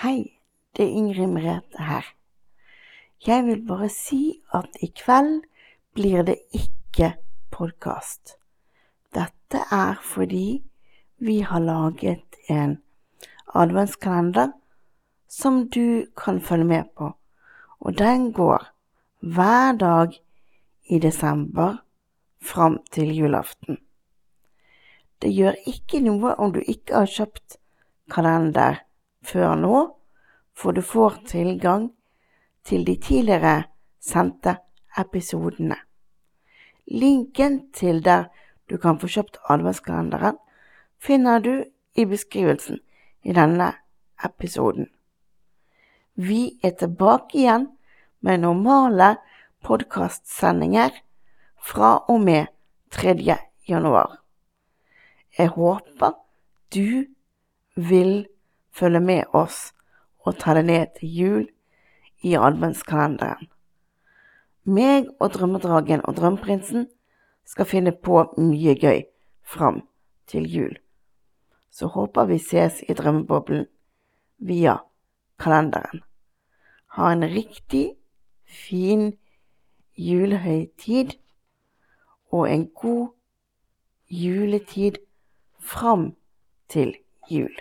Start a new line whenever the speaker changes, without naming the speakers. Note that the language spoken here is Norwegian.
Hei, det er Ingrid Merete her. Jeg vil bare si at i kveld blir det ikke podkast. Dette er fordi vi har laget en adventskalender som du kan følge med på, og den går hver dag i desember fram til julaften. Det gjør ikke noe om du ikke har kjøpt kalender før nå, for du får tilgang til de tidligere sendte episodene. Linken til der du kan få kjøpt adventskalenderen, finner du i beskrivelsen i denne episoden. Vi er tilbake igjen med normale podkastsendinger fra og med 3. januar. Jeg håper du vil følge med oss og ta det ned til jul i adventskalenderen. Meg og Drømmedragen og Drømmeprinsen skal finne på mye gøy fram til jul. Så håper vi ses i drømmeboblen via kalenderen. Ha en riktig fin julehøytid og en god juletid fram til jul.